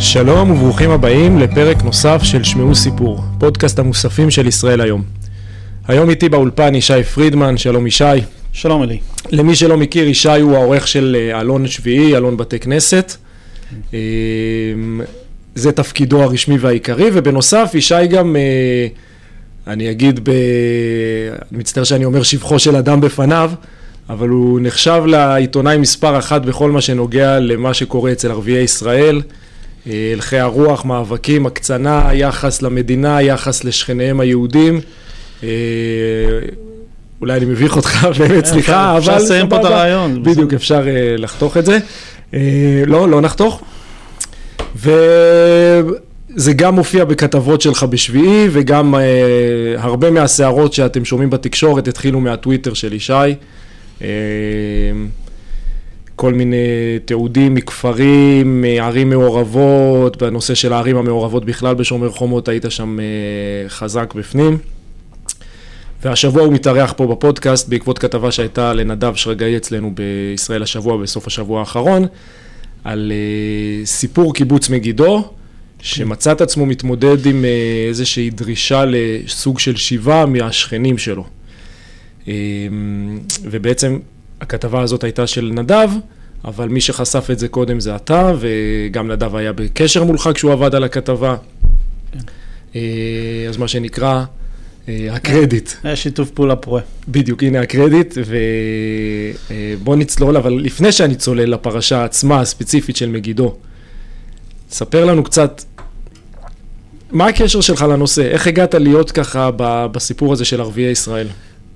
שלום וברוכים הבאים לפרק נוסף של שמעו סיפור, פודקאסט המוספים של ישראל היום. היום איתי באולפן ישי פרידמן, שלום ישי. שלום אלי. למי שלא מכיר, ישי הוא העורך של אה, אלון שביעי, אלון בתי כנסת. אה, זה תפקידו הרשמי והעיקרי, ובנוסף ישי גם, אה, אני אגיד, ב... אני מצטער שאני אומר שבחו של אדם בפניו, אבל הוא נחשב לעיתונאי מספר אחת בכל מה שנוגע למה שקורה אצל ערביי ישראל. הלכי הרוח, מאבקים, הקצנה, יחס למדינה, יחס לשכניהם היהודים. אולי אני מביך אותך, באמת, סליחה, אבל... אפשר לסיים פה את הרעיון. בדיוק, אפשר לחתוך את זה. לא, לא נחתוך. וזה גם מופיע בכתבות שלך בשביעי, וגם הרבה מהסערות שאתם שומעים בתקשורת התחילו מהטוויטר של ישי. כל מיני תיעודים מכפרים, מערים מעורבות, בנושא של הערים המעורבות בכלל בשומר חומות, היית שם חזק בפנים. והשבוע הוא מתארח פה בפודקאסט בעקבות כתבה שהייתה לנדב שרגאי אצלנו בישראל השבוע, בסוף השבוע האחרון, על uh, סיפור קיבוץ מגידו, שמצא את עצמו מתמודד עם איזושהי דרישה לסוג של שיבה מהשכנים שלו. ובעצם הכתבה הזאת הייתה של נדב, אבל מי שחשף את זה קודם זה אתה, וגם נדב היה בקשר מולך כשהוא עבד על הכתבה. כן. אז מה שנקרא, הקרדיט. היה שיתוף פעולה פורה. בדיוק, הנה הקרדיט, ובוא נצלול, אבל לפני שאני צולל לפרשה עצמה, הספציפית של מגידו, ספר לנו קצת, מה הקשר שלך לנושא? איך הגעת להיות ככה בסיפור הזה של ערביי ישראל?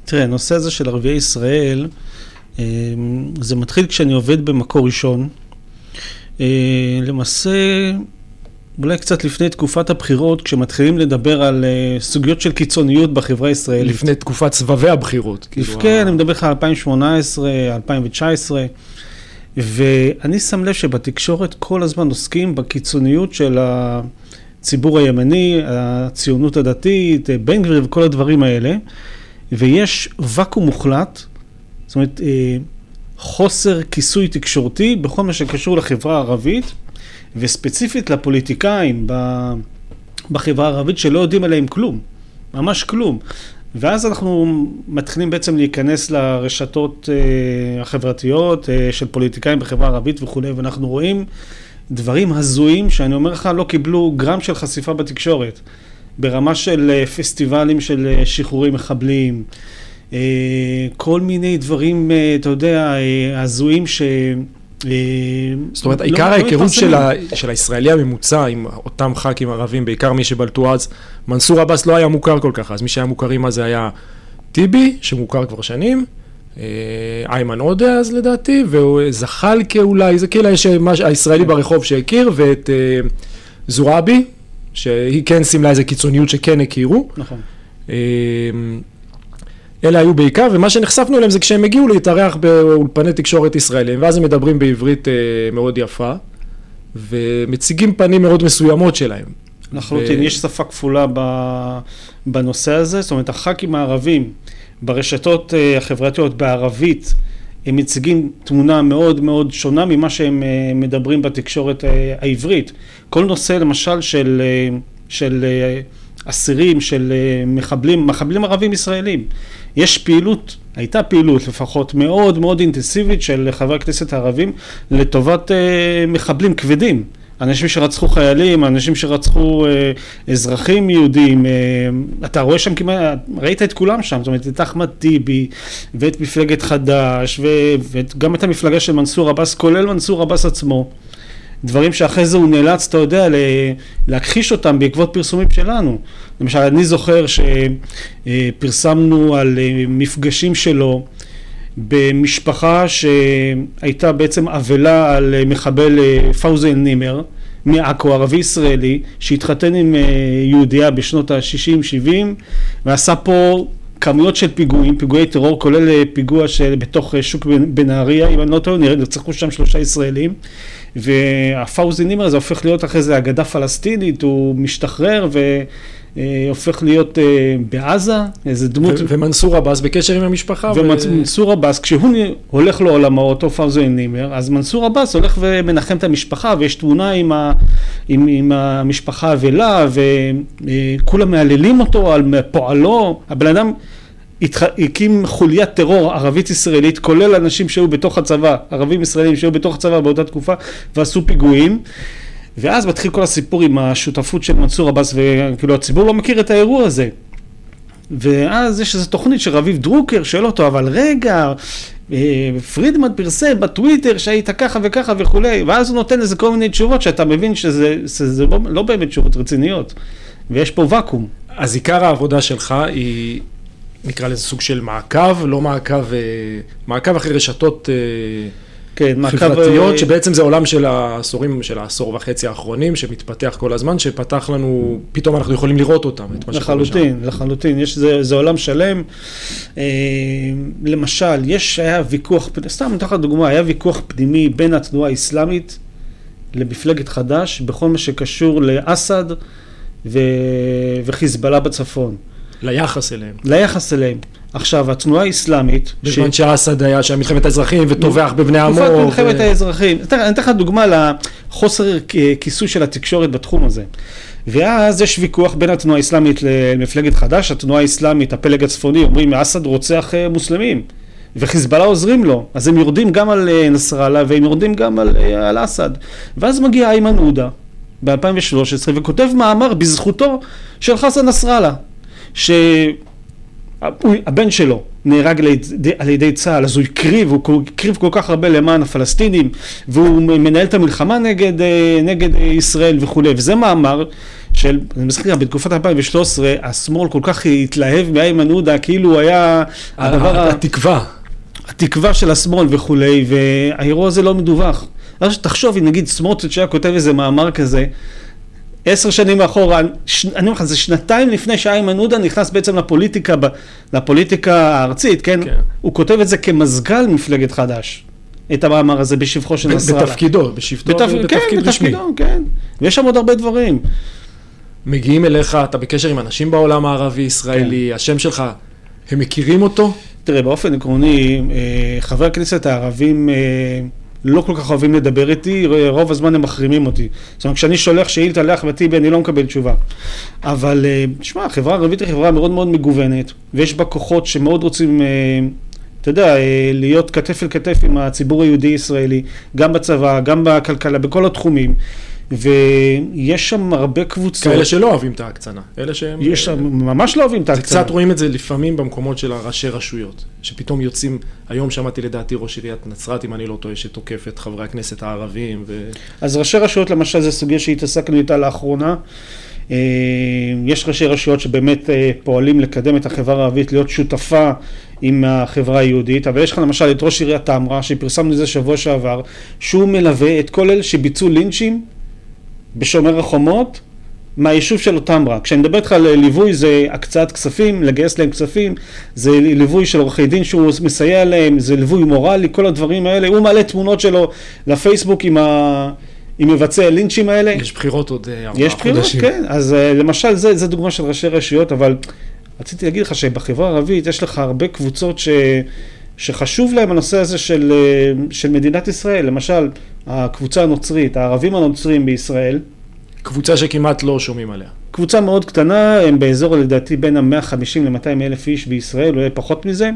תראה, הנושא הזה של ערביי ישראל, זה מתחיל כשאני עובד במקור ראשון. למעשה, אולי קצת לפני תקופת הבחירות, כשמתחילים לדבר על uh, סוגיות של קיצוניות בחברה הישראלית. לפני תקופת סבבי הבחירות. כאילו כן, ה... אני מדבר לך על 2018, 2019, ואני שם לב שבתקשורת כל הזמן עוסקים בקיצוניות של הציבור הימני, הציונות הדתית, בן גביר וכל הדברים האלה, ויש ואקום מוחלט, זאת אומרת, אה, חוסר כיסוי תקשורתי בכל מה שקשור לחברה הערבית. וספציפית לפוליטיקאים בחברה הערבית שלא יודעים עליהם כלום, ממש כלום. ואז אנחנו מתחילים בעצם להיכנס לרשתות uh, החברתיות uh, של פוליטיקאים בחברה הערבית וכולי, ואנחנו רואים דברים הזויים שאני אומר לך לא קיבלו גרם של חשיפה בתקשורת, ברמה של uh, פסטיבלים של uh, שחרורי מחבלים, כל מיני דברים, uh, אתה יודע, הזויים ש... אה, זאת אומרת, לא, עיקר לא ההיכרות של, הישראלי הממוצע עם אותם ח"כים ערבים, בעיקר מי שבלטו אז, מנסור עבאס לא היה מוכר כל כך, אז מי שהיה מוכרים אז היה טיבי, שמוכר כבר שנים, אה, איימן עודה אז לדעתי, וזחאלקה אולי, זה כאילו יש הישראלי ברחוב שהכיר, ואת אה, זועבי, שהיא כן סימלה איזה קיצוניות שכן הכירו. נכון. אלה היו בעיקר, ומה שנחשפנו אליהם זה כשהם הגיעו להתארח באולפני תקשורת ישראלים, ואז הם מדברים בעברית אה, מאוד יפה, ומציגים פנים מאוד מסוימות שלהם. לחלוטין, ו... יש שפה כפולה בנושא הזה, זאת אומרת, הח"כים הערבים ברשתות אה, החברתיות בערבית, הם מציגים תמונה מאוד מאוד שונה ממה שהם אה, מדברים בתקשורת העברית. כל נושא למשל של, של אסירים, של מחבלים, מחבלים ערבים ישראלים. יש פעילות, הייתה פעילות לפחות מאוד מאוד אינטנסיבית של חברי הכנסת הערבים לטובת אה, מחבלים כבדים. אנשים שרצחו חיילים, אנשים שרצחו אה, אזרחים יהודים, אה, אתה רואה שם כמעט, ראית את כולם שם, זאת אומרת את אחמד טיבי ואת מפלגת חד"ש וגם את המפלגה של מנסור עבאס, כולל מנסור עבאס עצמו. דברים שאחרי זה הוא נאלץ, אתה יודע, להכחיש אותם בעקבות פרסומים שלנו. למשל, אני זוכר שפרסמנו על אה, מפגשים שלו במשפחה שהייתה בעצם אבלה על אה, מחבל אה, פאוזן נימר מעכו, ערבי ישראלי, שהתחתן עם יהודייה בשנות ה-60-70 ועשה פה כמויות של פיגועים, פיגועי טרור, כולל פיגוע של בתוך שוק בנהריה, אם אני לא טועה, נרצחו שם שלושה ישראלים. והפאוזי נימר הזה הופך להיות אחרי זה אגדה פלסטינית, הוא משתחרר והופך להיות אה, בעזה, איזה דמות... ומנסור עבאס בקשר עם המשפחה. ומנסור ו... עבאס, כשהוא הולך לעולמו, אותו פאוזי נימר, אז מנסור עבאס הולך ומנחם את המשפחה, ויש תמונה עם, ה... עם, עם המשפחה האבלה, וכולם מהללים אותו על פועלו, הבן אדם... הקים חוליית טרור ערבית ישראלית, כולל אנשים שהיו בתוך הצבא, ערבים ישראלים שהיו בתוך הצבא באותה תקופה ועשו פיגועים. ואז מתחיל כל הסיפור עם השותפות של מנסור עבאס, וכאילו הציבור לא מכיר את האירוע הזה. ואז יש איזו תוכנית של רביב דרוקר, שואל אותו, אבל רגע, אה, פרידמן פרסם בטוויטר שהיית ככה וככה וכולי, ואז הוא נותן איזה כל מיני תשובות שאתה מבין שזה, שזה לא, לא באמת תשובות רציניות, ויש פה ואקום. אז עיקר העבודה שלך היא נקרא לזה סוג של מעקב, לא מעקב, אה, מעקב אחרי רשתות אה, כן, מעקב... חברתיות, אה, שבעצם זה עולם של העשורים, של העשור וחצי האחרונים, שמתפתח כל הזמן, שפתח לנו, פתאום אנחנו יכולים לראות אותם, את מה שקורה שם. לחלוטין, לחלוטין, יש, זה, זה עולם שלם. למשל, יש, היה ויכוח, סתם נתן לך דוגמה, היה ויכוח פנימי בין התנועה האסלאמית למפלגת חד"ש, בכל מה שקשור לאסד ו... וחיזבאללה בצפון. ליחס אליהם. ליחס אליהם. עכשיו, התנועה האסלאמית... בזמן ש... שאסד היה שם מלחמת האזרחים וטובח בבני עמו. תקופת מלחמת ו... האזרחים. אני אתן לך דוגמה לחוסר כיסוי של התקשורת בתחום הזה. ואז יש ויכוח בין התנועה האסלאמית למפלגת חד"ש, התנועה האסלאמית, הפלג הצפוני, אומרים, אסד רוצח אה, מוסלמים. וחיזבאללה עוזרים לו, אז הם יורדים גם על אה, נסראללה והם יורדים גם על, אה, על אסד. ואז מגיע איימן עודה ב-2013 וכותב מאמר בזכותו של חסן נסראללה. שהבן שלו נהרג על ידי צה"ל, אז הוא הקריב, הוא הקריב כל כך הרבה למען הפלסטינים, והוא מנהל את המלחמה נגד, אה, נגד ישראל וכולי, וזה מאמר של, אני מזכיר, בתקופת 2013, השמאל כל כך התלהב מאיימן עודה, כאילו הוא היה הדבר... התקווה. התקווה של השמאל וכולי, והאירוע הזה לא מדווח. אז תחשוב, אם נגיד סמוטריץ' היה כותב איזה מאמר כזה, עשר שנים מאחורה, ש... אני אומר לך, זה שנתיים לפני שאיימן עודה נכנס בעצם לפוליטיקה, ב... לפוליטיקה הארצית, כן? כן? הוא כותב את זה כמזכ"ל מפלגת חד"ש. את המאמר הזה בשבחו של נסראללה. בתפקידו, בשבתו, בתפ... בתפקיד כן, רשמי. בתפקידו, כן, ויש שם עוד הרבה דברים. מגיעים אליך, אתה בקשר עם אנשים בעולם הערבי-ישראלי, כן. השם שלך, הם מכירים אותו? תראה, באופן עקרוני, אה, חברי הכנסת הערבים... לא כל כך אוהבים לדבר איתי, רוב הזמן הם מחרימים אותי. זאת אומרת, כשאני שולח שאילתה לאחמד טיבי, אני לא מקבל תשובה. אבל, תשמע, אה, החברה הערבית היא חברה מאוד מאוד מגוונת, ויש בה כוחות שמאוד רוצים... אה, אתה יודע, אה, להיות כתף אל כתף עם הציבור היהודי-ישראלי, גם בצבא, גם בכלכלה, בכל התחומים. ויש שם הרבה קבוצות. כאלה שלא אוהבים את ההקצנה, אלה שהם... יש שם, ממש לא אוהבים את ההקצנה. קצת רואים את זה לפעמים במקומות של הראשי רשויות, שפתאום יוצאים, היום שמעתי לדעתי ראש עיריית נצרת, אם אני לא טועה, שתוקף את חברי הכנסת הערבים. ו... אז ראשי רשויות למשל זה סוגיה שהתעסקנו איתה לאחרונה. אה, יש ראשי רשויות שבאמת אה, פועלים לקדם את החברה הערבית, להיות שותפה עם החברה היהודית, אבל יש לך למשל את ראש עיריית תמרה, שפרסמנו את זה שבוע שעבר, שהוא מלווה את כל אלה שביצעו לינצ'ים בשומר החומות מהיישוב של אותמרה. כשאני מדבר איתך על ליווי זה הקצאת כספים, לגייס להם כספים, זה ליווי של עורכי דין שהוא מסייע להם, זה ליווי מורלי, כל הדברים האלה. הוא מעלה תמונות שלו לפייסבוק עם ה... עם מבצעי הלינצ'ים האלה. יש בחירות עוד אה, ארבעה חודשים. יש בחירות, כן. אז אה, למשל, זה, זה דוגמה של ראשי רשויות, אבל רציתי להגיד לך שבחברה הערבית יש לך הרבה קבוצות ש... שחשוב להם הנושא הזה של, אה, של מדינת ישראל, למשל הקבוצה הנוצרית, הערבים הנוצרים בישראל. קבוצה שכמעט לא שומעים עליה. קבוצה מאוד קטנה, הם באזור לדעתי בין ה-150 ל-200 אלף איש בישראל, אולי פחות מזה.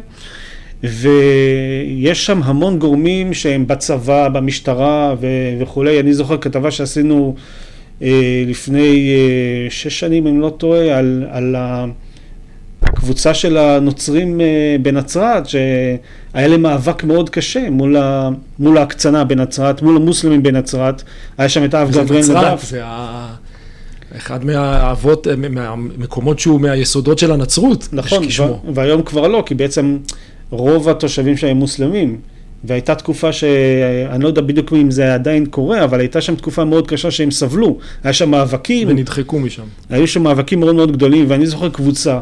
ויש שם המון גורמים שהם בצבא, במשטרה ו- וכולי. אני זוכר כתבה שעשינו אה, לפני אה, שש שנים, אם לא טועה, על, על ה... הקבוצה של הנוצרים אה, בנצרת, שהיה להם מאבק מאוד קשה מול, ה, מול ההקצנה בנצרת, מול המוסלמים בנצרת, היה שם את האב גבריאל נדב. זה ה... אחד מהאבות, אה, מהמקומות שהוא מהיסודות של הנצרות. נכון, והיום כבר לא, כי בעצם רוב התושבים שם הם מוסלמים. והייתה תקופה שאני לא יודע בדיוק אם זה עדיין קורה, אבל הייתה שם תקופה מאוד קשה שהם סבלו. היה שם מאבקים. ונדחקו משם. היו שם מאבקים מאוד מאוד גדולים, ואני זוכר קבוצה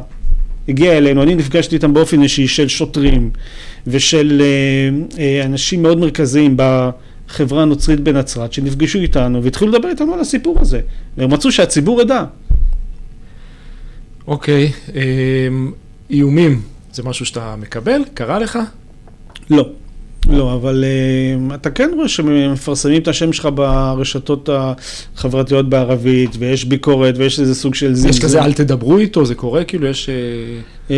הגיע אלינו, אני נפגשתי איתם באופן אישי של שוטרים ושל אה, אה, אנשים מאוד מרכזיים חברה נוצרית בנצרת שנפגשו איתנו והתחילו לדבר איתנו על הסיפור הזה. והם רצו שהציבור ידע. אוקיי, אמ, איומים זה משהו שאתה מקבל? קרה לך? לא. לא, אבל uh, אתה כן רואה שמפרסמים את השם שלך ברשתות החברתיות בערבית, ויש ביקורת, ויש איזה סוג של זלזול. יש כזה אל תדברו איתו, זה קורה? כאילו יש... Uh...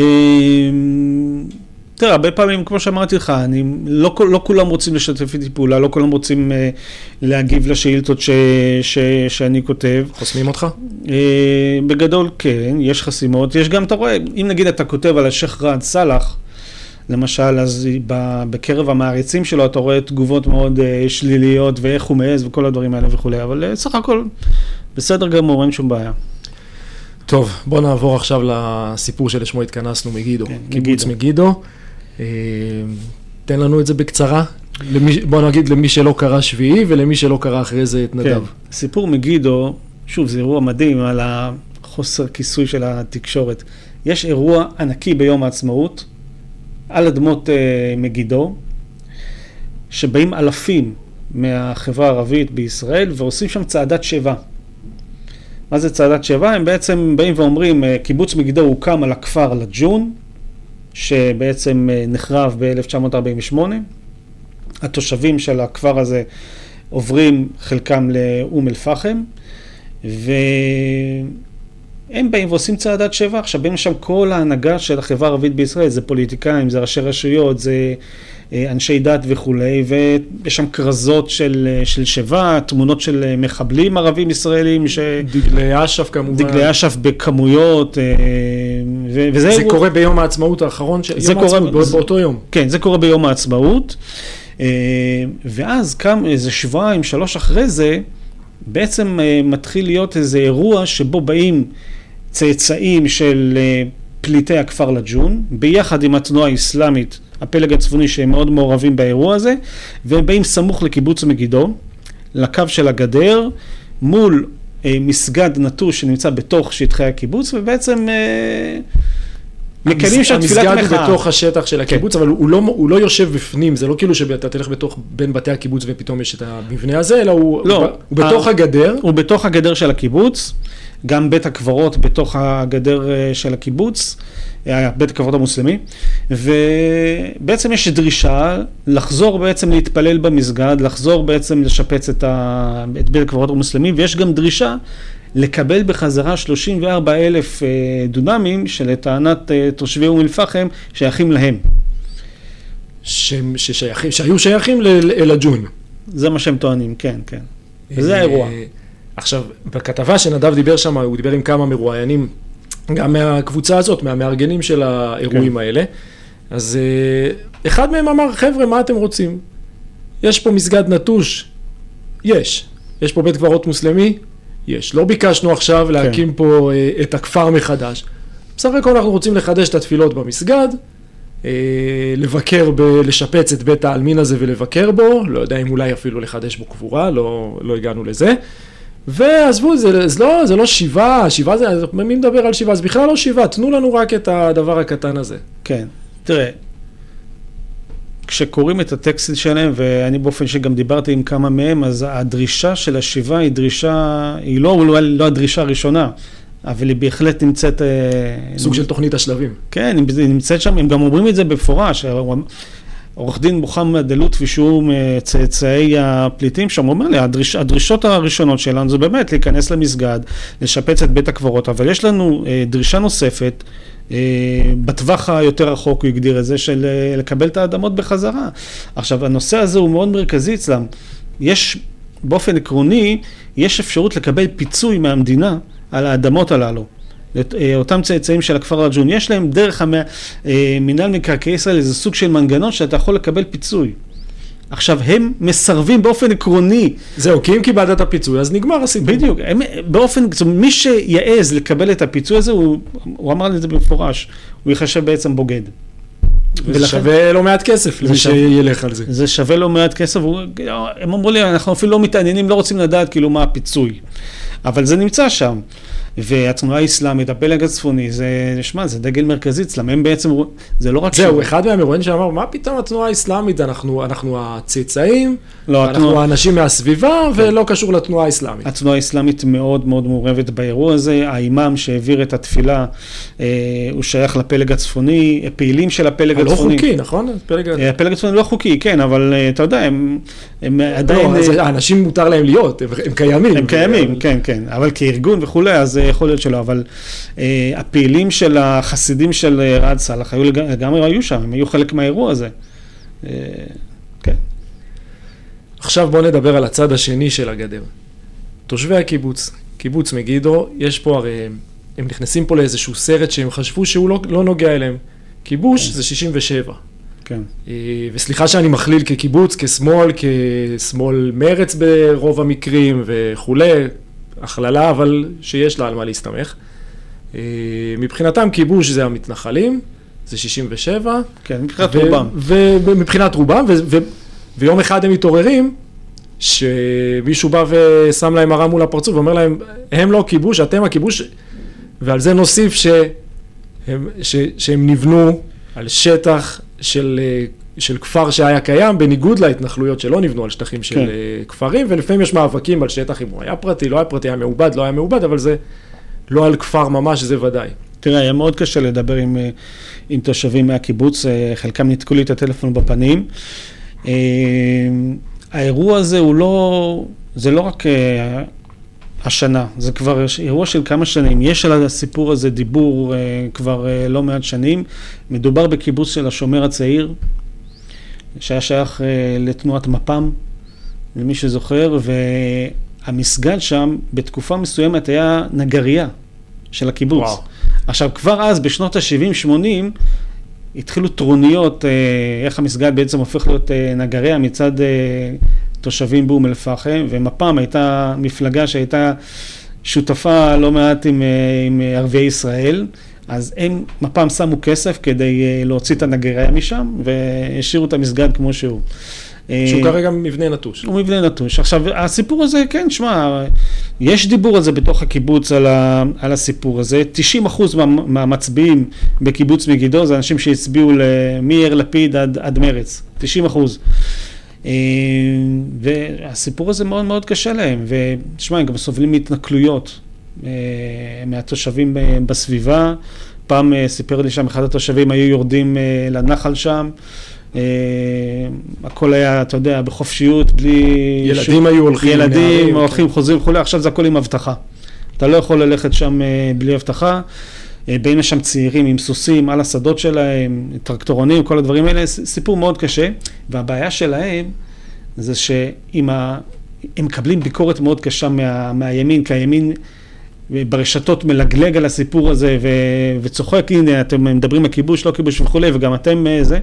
תראה, הרבה פעמים, כמו שאמרתי לך, אני, לא, לא כולם רוצים לשתף איתי פעולה, לא כולם רוצים uh, להגיב לשאילתות ש, ש, שאני כותב. חוסמים אותך? Uh, בגדול כן, יש חסימות. יש גם, אתה רואה, אם נגיד אתה כותב על השייח' ראד סאלח, למשל, אז בקרב המעריצים שלו אתה רואה תגובות מאוד uh, שליליות ואיך הוא מעז וכל הדברים האלה וכולי, אבל uh, סך הכל בסדר גמור, אין שום בעיה. טוב, בוא נעבור עכשיו לסיפור שלשמו התכנסנו, מגידו. כן, קיבוץ מגידו. מגידו. אה, תן לנו את זה בקצרה. למי, בוא נגיד למי שלא קרא שביעי ולמי שלא קרא אחרי זה את נדב. כן, סיפור מגידו, שוב, זה אירוע מדהים על החוסר כיסוי של התקשורת. יש אירוע ענקי ביום העצמאות, על אדמות uh, מגידו, שבאים אלפים מהחברה הערבית בישראל ועושים שם צעדת שיבה. מה זה צעדת שיבה? הם בעצם באים ואומרים, uh, קיבוץ מגידו הוקם על הכפר לג'ון, שבעצם uh, נחרב ב-1948. התושבים של הכפר הזה עוברים חלקם לאום אל-פחם, ו... הם באים ועושים צעדת שבע, עכשיו באים לשם כל ההנהגה של החברה הערבית בישראל, זה פוליטיקאים, זה ראשי רשויות, זה אה, אנשי דת וכולי, ויש שם כרזות של, אה, של שבע, תמונות של אה, מחבלים ערבים ישראלים, ש... דגלי אש"ף כמובן. דגלי אש"ף בכמויות, ו- וזה... זה קורה ביום העצמאות האחרון. זה יום קורה... העצמאות, זה... באותו יום. כן, זה קורה ביום העצמאות, ואז קם איזה שבועיים, שלוש אחרי זה, בעצם מתחיל להיות איזה אירוע שבו באים צאצאים של פליטי הכפר לג'ון, ביחד עם התנועה האסלאמית, הפלג הצפוני שהם מאוד מעורבים באירוע הזה, והם באים סמוך לקיבוץ מגידו, לקו של הגדר, מול אה, מסגד נטוש שנמצא בתוך שטחי הקיבוץ, ובעצם אה, מקיימים שם תפילת מחאה. המסגד הוא בתוך השטח של הקיבוץ, כן. אבל הוא לא, הוא לא יושב בפנים, זה לא כאילו שאתה תלך בתוך, בין בתי הקיבוץ ופתאום יש את המבנה הזה, אלא הוא, לא, הוא, הוא בתוך הגדר. הוא בתוך הגדר של הקיבוץ. גם בית הקברות בתוך הגדר של הקיבוץ, בית הקברות המוסלמי, ובעצם יש דרישה לחזור בעצם להתפלל במסגד, לחזור בעצם לשפץ את, ה... את בית הקברות המוסלמי, ויש גם דרישה לקבל בחזרה 34 אלף דונמים שלטענת תושבי אום אל-פחם שייכים להם. ש... ששייכים, שהיו שייכים לג'ון. זה מה שהם טוענים, כן, כן. וזה האירוע. עכשיו, בכתבה שנדב דיבר שם, הוא דיבר עם כמה מרואיינים, גם מהקבוצה הזאת, מהמארגנים של האירועים כן. האלה. אז אחד מהם אמר, חבר'ה, מה אתם רוצים? יש פה מסגד נטוש? יש. יש פה בית קברות מוסלמי? יש. לא ביקשנו עכשיו להקים כן. פה את הכפר מחדש. בסך הכל אנחנו רוצים לחדש את התפילות במסגד, לבקר, ב, לשפץ את בית העלמין הזה ולבקר בו, לא יודע אם אולי אפילו לחדש בו קבורה, לא, לא הגענו לזה. ועזבו, זה, זה, לא, זה לא שיבה, שיבה זה, מי מדבר על שיבה? זה בכלל לא שיבה, תנו לנו רק את הדבר הקטן הזה. כן, תראה, כשקוראים את הטקסט שלהם, ואני באופן שגם דיברתי עם כמה מהם, אז הדרישה של השיבה היא דרישה, היא לא, לא, לא הדרישה הראשונה, אבל היא בהחלט נמצאת... סוג של תוכנית השלבים. כן, היא נמצאת שם, הם גם אומרים את זה במפורש. עורך דין מוחמד אלוטפי, שהוא מצאצאי הפליטים שם, אומר לי, הדריש, הדרישות הראשונות שלנו זה באמת להיכנס למסגד, לשפץ את בית הקברות, אבל יש לנו אה, דרישה נוספת, אה, בטווח היותר רחוק הוא הגדיר את זה, של אה, לקבל את האדמות בחזרה. עכשיו, הנושא הזה הוא מאוד מרכזי אצלם. יש, באופן עקרוני, יש אפשרות לקבל פיצוי מהמדינה על האדמות הללו. אותם צאצאים של הכפר רג'ון, יש להם דרך מינהל מקרקעי ישראל איזה סוג של מנגנון שאתה יכול לקבל פיצוי. עכשיו, הם מסרבים באופן עקרוני. זהו, כי אם קיבלת את הפיצוי, אז נגמר הסיפור. בדיוק, הם, באופן, זאת אומרת, מי שיעז לקבל את הפיצוי הזה, הוא, הוא אמר לי את זה במפורש, הוא ייחשב בעצם בוגד. ולכן, שווה לא מעט כסף למי שילך על זה. זה שווה לא מעט כסף, הם אמרו לי, אנחנו אפילו לא מתעניינים, לא רוצים לדעת כאילו מה הפיצוי. אבל זה נמצא שם. והתנועה האסלאמית, הפלג הצפוני, זה, שמע, זה דגל מרכזי אצלם, הם בעצם, זה לא רק... זהו, אחד מהמרואיינים שאמר, מה פתאום התנועה האסלאמית, אנחנו, אנחנו הצאצאים, לא, אנחנו התנועה- האנשים מהסביבה, ולא קשור לתנועה האסלאמית. התנועה האסלאמית מאוד מאוד מעורבת באירוע הזה, האימאם שהעביר את התפילה, אה, הוא שייך לפלג הצפוני, הפעילים של הפלג הלא הצפוני. חוקי, נכון? פלג... אה, הפלג הצפוני לא חוקי, כן, אבל אה, אתה יודע, הם, הם עדיין... לא, אז אה, האנשים מותר להם להיות, הם, הם קיימים. הם קיימים, כן, כן, אבל כארגון וכולי, אז אה, יכול להיות שלא, אבל אה, הפעילים של החסידים של אה, רעד סאלח היו לג- לגמרי היו שם, הם היו חלק מהאירוע הזה. אה, כן, עכשיו בואו נדבר על הצד השני של הגדר. תושבי הקיבוץ, קיבוץ מגידו, יש פה הרי, הם נכנסים פה לאיזשהו סרט שהם חשבו שהוא לא, לא נוגע אליהם. כיבוש זה 67. כן. אה, וסליחה שאני מכליל כקיבוץ, כשמאל, כשמאל מרץ ברוב המקרים וכולי, הכללה, אבל שיש לה על מה להסתמך. אה, מבחינתם כיבוש זה המתנחלים, זה 67. כן, מבחינת ו- רובם. ומבחינת רובם, ו- ו- ויום אחד הם מתעוררים, שמישהו בא ושם להם מראה מול הפרצוף ואומר להם, הם לא כיבוש, אתם הכיבוש, ועל זה נוסיף שהם, ש- שהם נבנו על שטח של, אה, של כפר שהיה קיים, בניגוד להתנחלויות שלא נבנו על שטחים של כן. אה, כפרים, ולפעמים יש מאבקים על שטח אם הוא היה פרטי, לא היה פרטי, היה מעובד, לא היה מעובד, אבל זה לא על כפר ממש, זה ודאי. תראה, היה מאוד קשה לדבר עם, אה, עם תושבים מהקיבוץ, אה, חלקם ניתקו לי את הטלפון בפנים. האירוע הזה הוא לא, זה לא רק השנה, זה כבר אירוע של כמה שנים. יש על הסיפור הזה דיבור אה, כבר אה, לא מעט שנים. מדובר בקיבוץ של השומר הצעיר, שהיה שייך אה, לתנועת מפ"ם, למי שזוכר, והמסגד שם בתקופה מסוימת היה נגרייה של הקיבוץ. וואו. עכשיו, כבר אז, בשנות ה-70-80, התחילו טרוניות, אה, איך המסגד בעצם הופך להיות אה, נגריה מצד תושבים באום אל-פחם, ומפ"ם הייתה מפלגה שהייתה שותפה לא מעט עם, עם ערביי ישראל, אז הם, מפ"ם שמו כסף כדי אה, להוציא את הנגריה משם, והשאירו את המסגד כמו שהוא. שהוא אה, כרגע מבנה נטוש. הוא מבנה נטוש. עכשיו, הסיפור הזה, כן, שמע, יש דיבור על זה בתוך הקיבוץ, על, ה, על הסיפור הזה. 90 אחוז מה, מהמצביעים בקיבוץ מגידו זה אנשים שהצביעו מיאיר לפיד עד, עד מרץ. 90 אחוז. אה, והסיפור הזה מאוד מאוד קשה להם, ותשמע, הם גם סובלים מהתנכלויות מהתושבים ב- בסביבה. פעם אה, סיפר לי שם אחד התושבים, היו יורדים אה, לנחל שם. אה, הכל היה, אתה יודע, בחופשיות, בלי... ילדים היו הולכים, ילדים הולכים, חוזרים וכולי, עכשיו זה הכל עם אבטחה. אתה לא יכול ללכת שם אה, בלי אבטחה. אה, באים לשם צעירים עם סוסים על השדות שלהם, טרקטורונים, כל הדברים האלה, סיפור מאוד קשה. והבעיה שלהם זה שאם ה... מקבלים ביקורת מאוד קשה מה... מהימין, כי הימין ברשתות מלגלג על הסיפור הזה ו... וצוחק, הנה, אתם מדברים על כיבוש, לא כיבוש וכולי, וגם אתם אה, זה,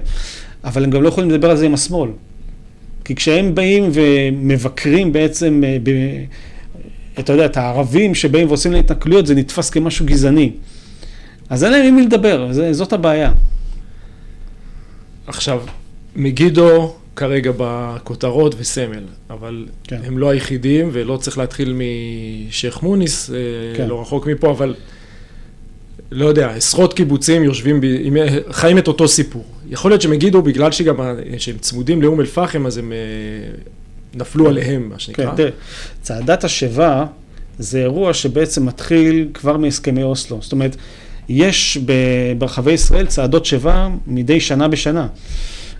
אבל הם גם לא יכולים לדבר על זה עם השמאל. כי כשהם באים ומבקרים בעצם, אה, ב... אתה יודע, את הערבים שבאים ועושים להם התנכלויות, זה נתפס כמשהו גזעני. אז אין להם עם מי לדבר, זאת הבעיה. עכשיו, מגידו כרגע בכותרות וסמל, אבל כן. כן. הם לא היחידים, ולא צריך להתחיל משייח' מוניס, כן. כן. לא רחוק מפה, אבל לא יודע, עשרות קיבוצים יושבים, ב, חיים את אותו סיפור. יכול להיות שמגידו, בגלל שגם שהם צמודים לאום אל-פחם, אז הם אה, נפלו עליהם, מה שנקרא. כן, תראה, צעדת השיבה זה אירוע שבעצם מתחיל כבר מהסכמי אוסלו. זאת אומרת, יש ברחבי ישראל צעדות שיבה מדי שנה בשנה.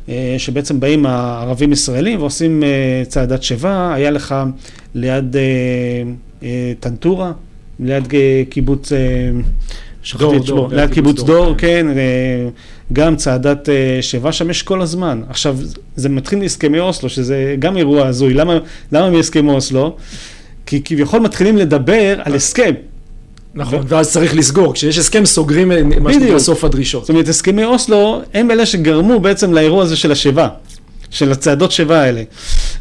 אה, שבעצם באים הערבים ישראלים ועושים אה, צעדת שיבה, היה לך ליד אה, טנטורה, ליד קיבוץ, שכחתי את שמו, דור, ליד קיבוץ דור, דור, כן. כן, גם צעדת שיבה שם יש כל הזמן. עכשיו, זה מתחיל מהסכמי אוסלו, שזה גם אירוע הזוי. למה, למה מהסכמי אוסלו? כי כביכול מתחילים לדבר על הסכם. נכון, ואז צריך לסגור. כשיש הסכם, סוגרים אה, מה שנקרא. סוף הדרישות. זאת אומרת, הסכמי אוסלו הם אלה שגרמו בעצם לאירוע הזה של השיבה, של הצעדות שיבה האלה.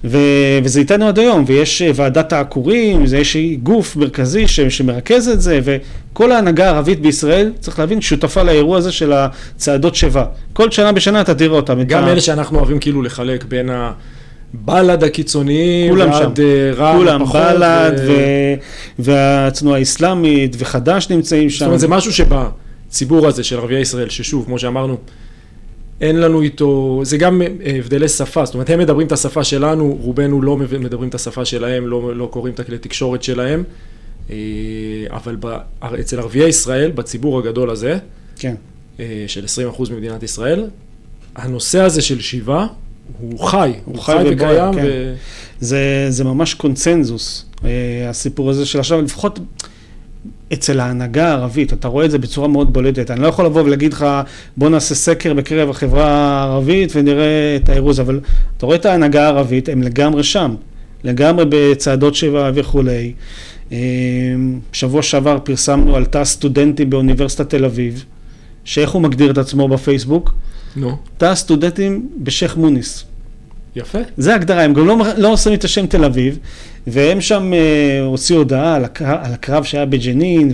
ו- וזה איתנו עד היום, ויש אה, ועדת העקורים, יש גוף מרכזי ש- שמרכז את זה, וכל ההנהגה הערבית בישראל, צריך להבין, שותפה לאירוע הזה של הצעדות שיבה. כל שנה בשנה אתה תראה אותם. גם ה- אלה שאנחנו אוהבים כאילו לחלק בין ה... בל"ד הקיצוניים, כולם ועד שם. אה, רע"מ כולם, בל"ד ו- ו- והתנועה האסלאמית וחד"ש נמצאים שם. זאת אומרת, זה משהו שבציבור הזה של ערביי ישראל, ששוב, כמו שאמרנו, אין לנו איתו, זה גם אה, הבדלי שפה, זאת אומרת, הם מדברים את השפה שלנו, רובנו לא מדברים את השפה שלהם, לא, לא קוראים את הכלי תקשורת שלהם, אה, אבל ב, אצל ערביי ישראל, בציבור הגדול הזה, כן. אה, של 20% ממדינת ישראל, הנושא הזה של שיבה, הוא חי, הוא, חי וקיים, כן. ו... זה, זה ממש קונצנזוס, אה, הסיפור הזה של עכשיו, לפחות אצל ההנהגה הערבית, אתה רואה את זה בצורה מאוד בולטת. אני לא יכול לבוא ולהגיד לך, בוא נעשה סקר בקרב החברה הערבית ונראה את האירוז, אבל אתה רואה את ההנהגה הערבית, הם לגמרי שם, לגמרי בצעדות שבע וכולי. אה, שבוע שעבר פרסמנו על תא סטודנטים באוניברסיטת תל אביב, שאיך הוא מגדיר את עצמו בפייסבוק? נו, תא סטודנטים בשייח' מוניס. יפה. זה ההגדרה, הם גם לא, לא שמים את השם תל אביב, והם שם אה, הוציאו הודעה על הקרב, על הקרב שהיה בג'נין,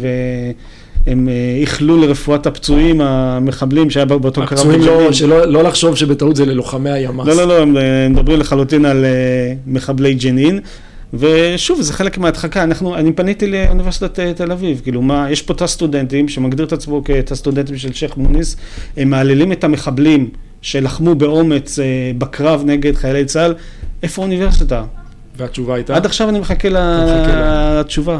והם אה, איחלו לרפואת הפצועים, המחבלים שהיה באותו קרב הפצועים בג'נין. לא, שלא לא לחשוב שבטעות זה ללוחמי הימ"ס. לא, לא, לא, הם אה, מדברים לחלוטין על אה, מחבלי ג'נין. ושוב, זה חלק מההדחקה. אנחנו, אני פניתי לאוניברסיטת אה, תל אביב, כאילו, מה, יש פה תא סטודנטים שמגדיר את עצמו כתא סטודנטים של שייח' מוניס, הם מהללים את המחבלים שלחמו באומץ אה, בקרב נגד חיילי צה"ל, איפה האוניברסיטה? והתשובה הייתה? עד עכשיו אני מחכה. לתשובה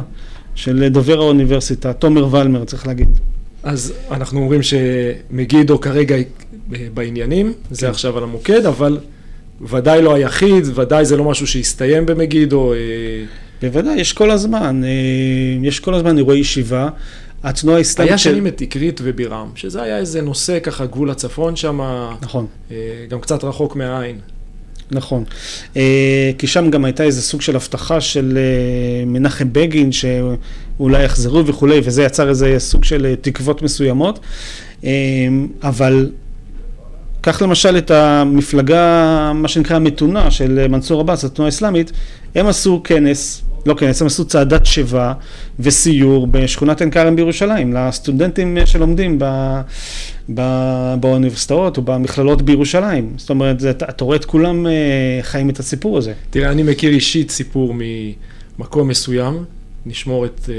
של דובר האוניברסיטה, תומר ולמר, צריך להגיד. אז אנחנו אומרים שמגידו כרגע בעניינים, זה כן. עכשיו על המוקד, אבל ודאי לא היחיד, ודאי זה לא משהו שהסתיים במגידו. אה, בוודאי, יש כל הזמן, אה, יש כל הזמן אירועי ישיבה. התנועה האסלאמית היה שנים את תקרית ובירם, שזה היה איזה נושא ככה גבול הצפון שם, נכון. גם קצת רחוק מהעין. נכון. אה, כי שם גם הייתה איזה סוג של הבטחה של אה, מנחם בגין, שאולי יחזרו וכולי, וזה יצר איזה סוג של אה, תקוות מסוימות. אה, אבל קח למשל את המפלגה, מה שנקרא המתונה של מנסור עבאס, התנועה האסלאמית, הם עשו כנס, לא כנס, הם עשו צעדת שיבה וסיור בשכונת עין כרם בירושלים, לסטודנטים שלומדים ב, ב, באוניברסיטאות או במכללות בירושלים. זאת אומרת, זה, אתה, אתה רואה את כולם אה, חיים את הסיפור הזה. תראה, אני מכיר אישית סיפור ממקום מסוים, נשמור את אה,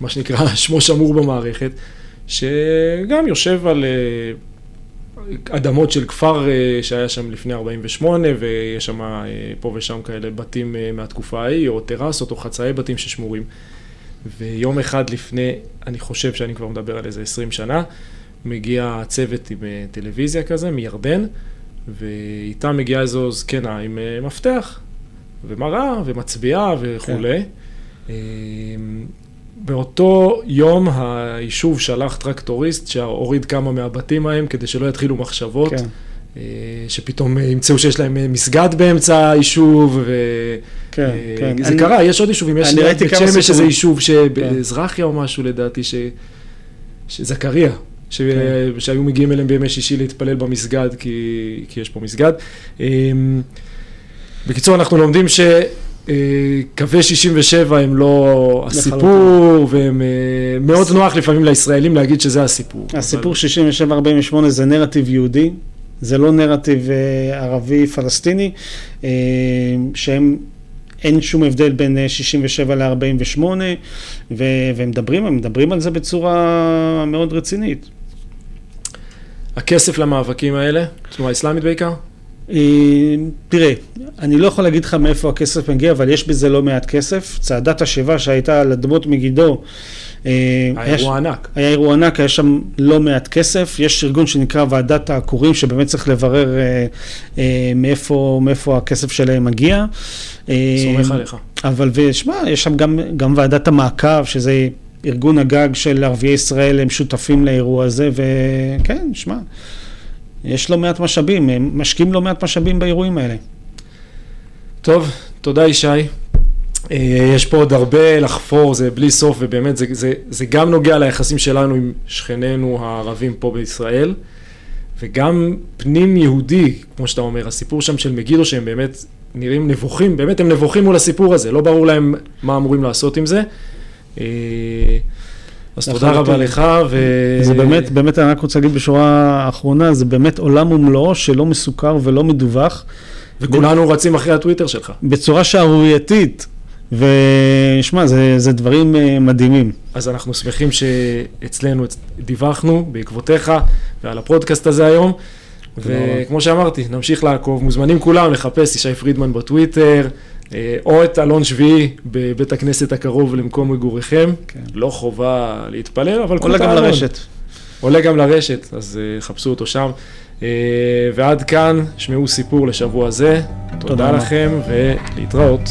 מה שנקרא שמו שמור במערכת, שגם יושב על אה, אדמות של כפר אה, שהיה שם לפני 48, ויש שם אה, פה ושם כאלה בתים אה, מהתקופה ההיא, או טרסות או חצאי בתים ששמורים. ויום אחד לפני, אני חושב שאני כבר מדבר על איזה 20 שנה, מגיע צוות עם טלוויזיה כזה מירדן, ואיתה מגיעה איזו זקנה עם מפתח, ומראה, ומצביעה וכולי. כן. באותו יום היישוב שלח טרקטוריסט שהוריד כמה מהבתים ההם כדי שלא יתחילו מחשבות, כן. אה, שפתאום אה, ימצאו שיש להם אה, מסגד באמצע היישוב, ו... כן, כן. זה אני- קרה, יש עוד יישובים, יש אני ליד בית שמש איזה. יישוב שבאזרחיה או משהו לדעתי, ש... שזכריה, ש... כן. שהיו מגיעים אליהם בימי שישי להתפלל במסגד, כי, כי יש פה מסגד. אמ, בקיצור, אנחנו לומדים שקווי 67 הם לא הסיפור, והם אה, מאוד נוח לפעמים לישראלים להגיד שזה הסיפור. הסיפור אבל- 67-48 זה נרטיב יהודי, זה לא נרטיב אה, ערבי-פלסטיני, אה, שהם, אין שום הבדל בין אה, 67 ל-48, ו- והם מדברים, הם מדברים על זה בצורה מאוד רצינית. הכסף למאבקים האלה, תנועה אסלאמית בעיקר? אה, תראה, אני לא יכול להגיד לך מאיפה הכסף מגיע, אבל יש בזה לא מעט כסף. צעדת השיבה שהייתה על אדמות מגידו, אה, היה האירוע ענק. היה אירוע ענק, היה שם לא מעט כסף. יש ארגון שנקרא ועדת העקורים, שבאמת צריך לברר אה, אה, מאיפה, מאיפה הכסף שלהם מגיע. אה, סומך עליך. אבל, ושמע, יש שם גם, גם ועדת המעקב, שזה ארגון הגג של ערביי ישראל, הם שותפים לאירוע הזה, וכן, שמע, יש לא מעט משאבים, הם משקיעים לא מעט משאבים באירועים האלה. טוב, תודה ישי. אה, יש פה עוד הרבה לחפור, זה בלי סוף, ובאמת זה, זה, זה גם נוגע ליחסים שלנו עם שכנינו הערבים פה בישראל, וגם פנים יהודי, כמו שאתה אומר, הסיפור שם של מגידו, שהם באמת נראים נבוכים, באמת הם נבוכים מול הסיפור הזה, לא ברור להם מה אמורים לעשות עם זה. אז תודה לחלוטין. רבה לך, ו... זה באמת, באמת, אני רק רוצה להגיד בשורה האחרונה, זה באמת עולם ומלואו שלא מסוכר ולא מדווח, וכולנו רצים אחרי הטוויטר שלך. בצורה שערורייתית, ושמע, זה, זה דברים אה, מדהימים. אז אנחנו שמחים שאצלנו דיווחנו בעקבותיך ועל הפודקאסט הזה היום. וכמו שאמרתי, נמשיך לעקוב, מוזמנים כולם לחפש ישי פרידמן בטוויטר, או את אלון שביעי בבית הכנסת הקרוב למקום מגוריכם. כן. לא חובה להתפלל, אבל עולה גם לרשת. עולה גם לרשת, אז uh, חפשו אותו שם. Uh, ועד כאן, שמעו סיפור לשבוע זה. תודה, תודה לכם ולהתראות.